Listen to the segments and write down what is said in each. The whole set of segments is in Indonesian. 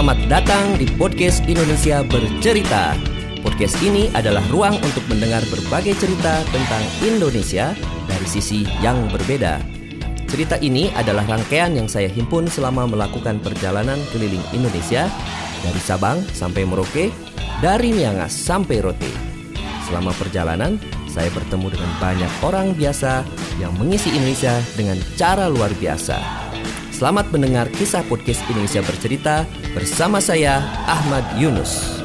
Selamat datang di podcast Indonesia Bercerita. Podcast ini adalah ruang untuk mendengar berbagai cerita tentang Indonesia dari sisi yang berbeda. Cerita ini adalah rangkaian yang saya himpun selama melakukan perjalanan keliling Indonesia dari Sabang sampai Merauke, dari Miangas sampai Rote. Selama perjalanan, saya bertemu dengan banyak orang biasa yang mengisi Indonesia dengan cara luar biasa. Selamat mendengar kisah podcast Indonesia Bercerita bersama saya Ahmad Yunus.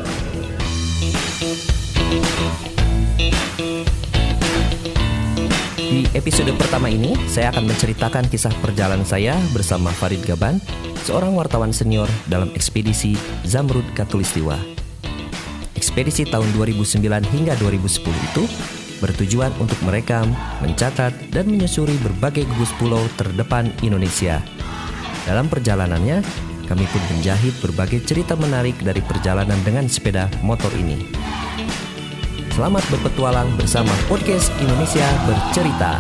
Di episode pertama ini, saya akan menceritakan kisah perjalanan saya bersama Farid Gaban, seorang wartawan senior dalam ekspedisi Zamrud Katulistiwa. Ekspedisi tahun 2009 hingga 2010 itu bertujuan untuk merekam, mencatat, dan menyusuri berbagai gugus pulau terdepan Indonesia. Dalam perjalanannya, kami pun menjahit berbagai cerita menarik dari perjalanan dengan sepeda motor ini. Selamat berpetualang bersama podcast Indonesia Bercerita.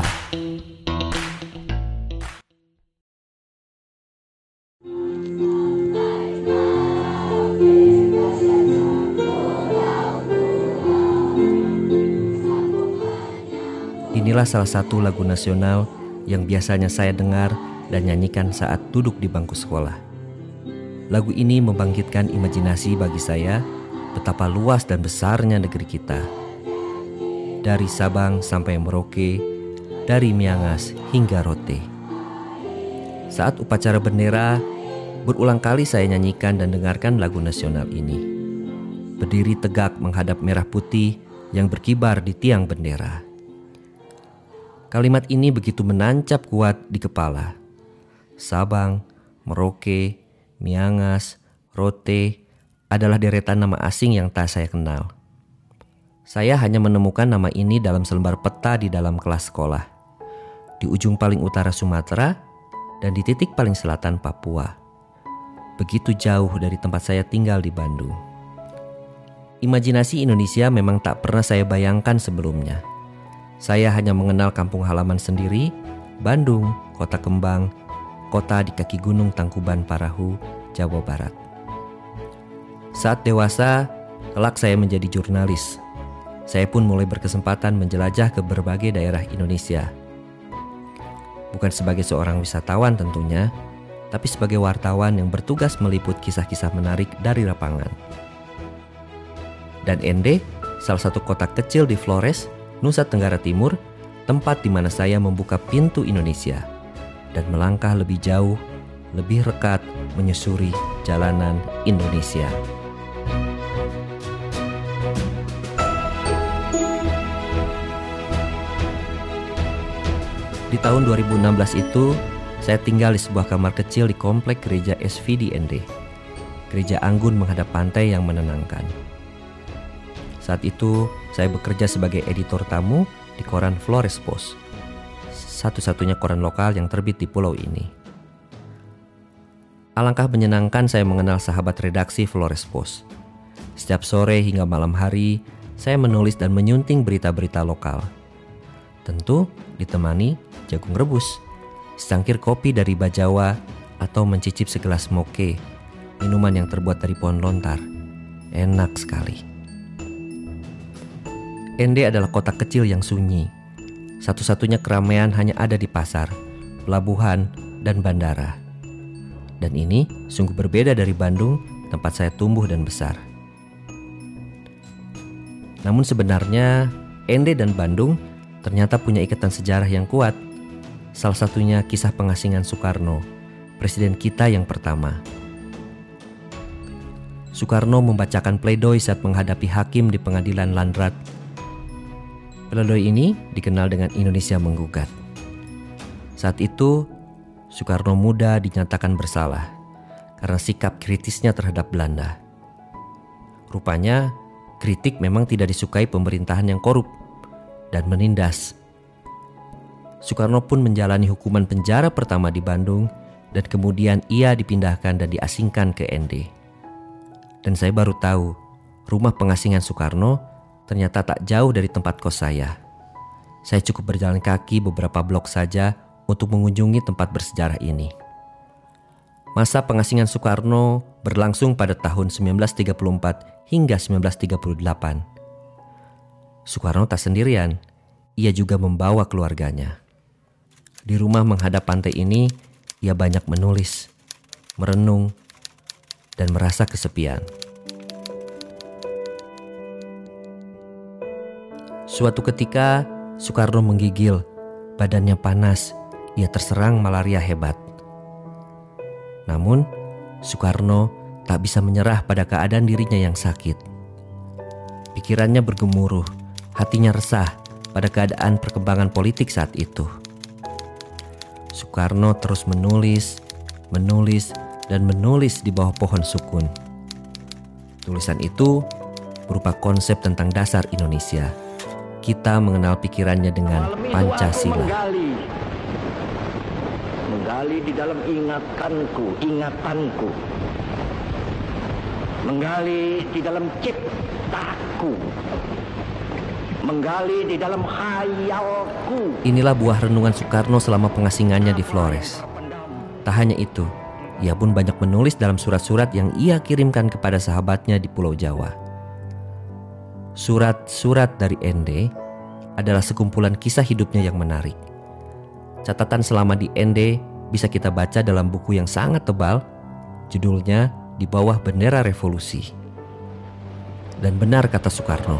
Inilah salah satu lagu nasional yang biasanya saya dengar dan nyanyikan saat duduk di bangku sekolah. Lagu ini membangkitkan imajinasi bagi saya betapa luas dan besarnya negeri kita. Dari Sabang sampai Merauke, dari Miangas hingga Rote. Saat upacara bendera, berulang kali saya nyanyikan dan dengarkan lagu nasional ini. Berdiri tegak menghadap merah putih yang berkibar di tiang bendera. Kalimat ini begitu menancap kuat di kepala. Sabang, Merauke, Miangas, Rote adalah deretan nama asing yang tak saya kenal. Saya hanya menemukan nama ini dalam selembar peta di dalam kelas sekolah. Di ujung paling utara Sumatera dan di titik paling selatan Papua. Begitu jauh dari tempat saya tinggal di Bandung. Imajinasi Indonesia memang tak pernah saya bayangkan sebelumnya. Saya hanya mengenal kampung halaman sendiri, Bandung, kota kembang, kota di kaki gunung Tangkuban Parahu, Jawa Barat. Saat dewasa, kelak saya menjadi jurnalis. Saya pun mulai berkesempatan menjelajah ke berbagai daerah Indonesia. Bukan sebagai seorang wisatawan tentunya, tapi sebagai wartawan yang bertugas meliput kisah-kisah menarik dari lapangan. Dan Ende, salah satu kota kecil di Flores, Nusa Tenggara Timur, tempat di mana saya membuka pintu Indonesia dan melangkah lebih jauh, lebih rekat menyusuri jalanan Indonesia. Di tahun 2016 itu, saya tinggal di sebuah kamar kecil di komplek gereja SVDND. Gereja anggun menghadap pantai yang menenangkan. Saat itu, saya bekerja sebagai editor tamu di koran Flores Post, satu-satunya koran lokal yang terbit di pulau ini. Alangkah menyenangkan saya mengenal sahabat redaksi Flores Post. Setiap sore hingga malam hari, saya menulis dan menyunting berita-berita lokal. Tentu ditemani jagung rebus, secangkir kopi dari Bajawa, atau mencicip segelas moke, minuman yang terbuat dari pohon lontar. Enak sekali. Ende adalah kota kecil yang sunyi. Satu-satunya keramaian hanya ada di pasar, pelabuhan, dan bandara. Dan ini sungguh berbeda dari Bandung, tempat saya tumbuh dan besar. Namun sebenarnya Ende dan Bandung ternyata punya ikatan sejarah yang kuat. Salah satunya kisah pengasingan Soekarno, presiden kita yang pertama. Soekarno membacakan pledoi saat menghadapi hakim di pengadilan Landrat Pledoi ini dikenal dengan Indonesia Menggugat. Saat itu, Soekarno muda dinyatakan bersalah karena sikap kritisnya terhadap Belanda. Rupanya, kritik memang tidak disukai pemerintahan yang korup dan menindas. Soekarno pun menjalani hukuman penjara pertama di Bandung dan kemudian ia dipindahkan dan diasingkan ke ND. Dan saya baru tahu, rumah pengasingan Soekarno ternyata tak jauh dari tempat kos saya. Saya cukup berjalan kaki beberapa blok saja untuk mengunjungi tempat bersejarah ini. Masa pengasingan Soekarno berlangsung pada tahun 1934 hingga 1938. Soekarno tak sendirian, ia juga membawa keluarganya. Di rumah menghadap pantai ini, ia banyak menulis, merenung, dan merasa kesepian. Suatu ketika, Soekarno menggigil, badannya panas, ia terserang malaria hebat. Namun, Soekarno tak bisa menyerah pada keadaan dirinya yang sakit. Pikirannya bergemuruh, hatinya resah pada keadaan perkembangan politik saat itu. Soekarno terus menulis, menulis, dan menulis di bawah pohon sukun. Tulisan itu berupa konsep tentang dasar Indonesia. Kita mengenal pikirannya dengan Pancasila menggali di dalam ingatanku, ingatanku. Menggali di dalam ciptaku. Menggali di dalam khayalku. Inilah buah renungan Soekarno selama pengasingannya di Flores. Tak hanya itu, ia pun banyak menulis dalam surat-surat yang ia kirimkan kepada sahabatnya di Pulau Jawa. Surat-surat dari Ende adalah sekumpulan kisah hidupnya yang menarik. Catatan selama di Ende bisa kita baca dalam buku yang sangat tebal, judulnya Di Bawah Bendera Revolusi. Dan benar kata Soekarno,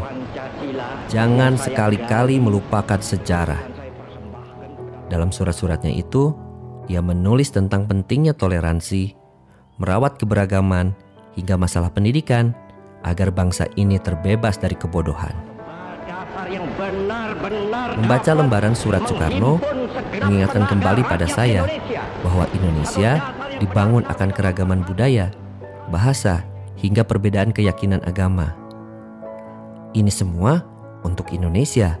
jangan sekali-kali melupakan sejarah. Dalam surat-suratnya itu, ia menulis tentang pentingnya toleransi, merawat keberagaman, hingga masalah pendidikan agar bangsa ini terbebas dari kebodohan. Membaca lembaran surat Soekarno mengingatkan kembali pada saya bahwa Indonesia dibangun akan keragaman budaya, bahasa, hingga perbedaan keyakinan agama. Ini semua untuk Indonesia.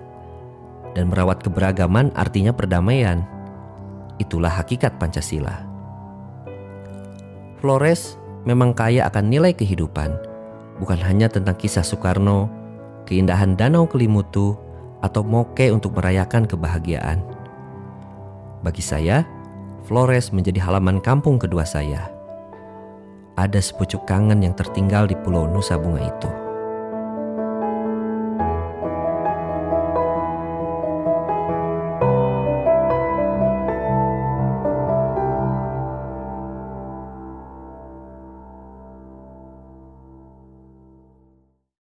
Dan merawat keberagaman artinya perdamaian. Itulah hakikat Pancasila. Flores memang kaya akan nilai kehidupan, bukan hanya tentang kisah Soekarno, keindahan Danau Kelimutu, atau moke untuk merayakan kebahagiaan. Bagi saya, Flores menjadi halaman kampung kedua saya. Ada sepucuk kangen yang tertinggal di pulau Nusa Bunga itu.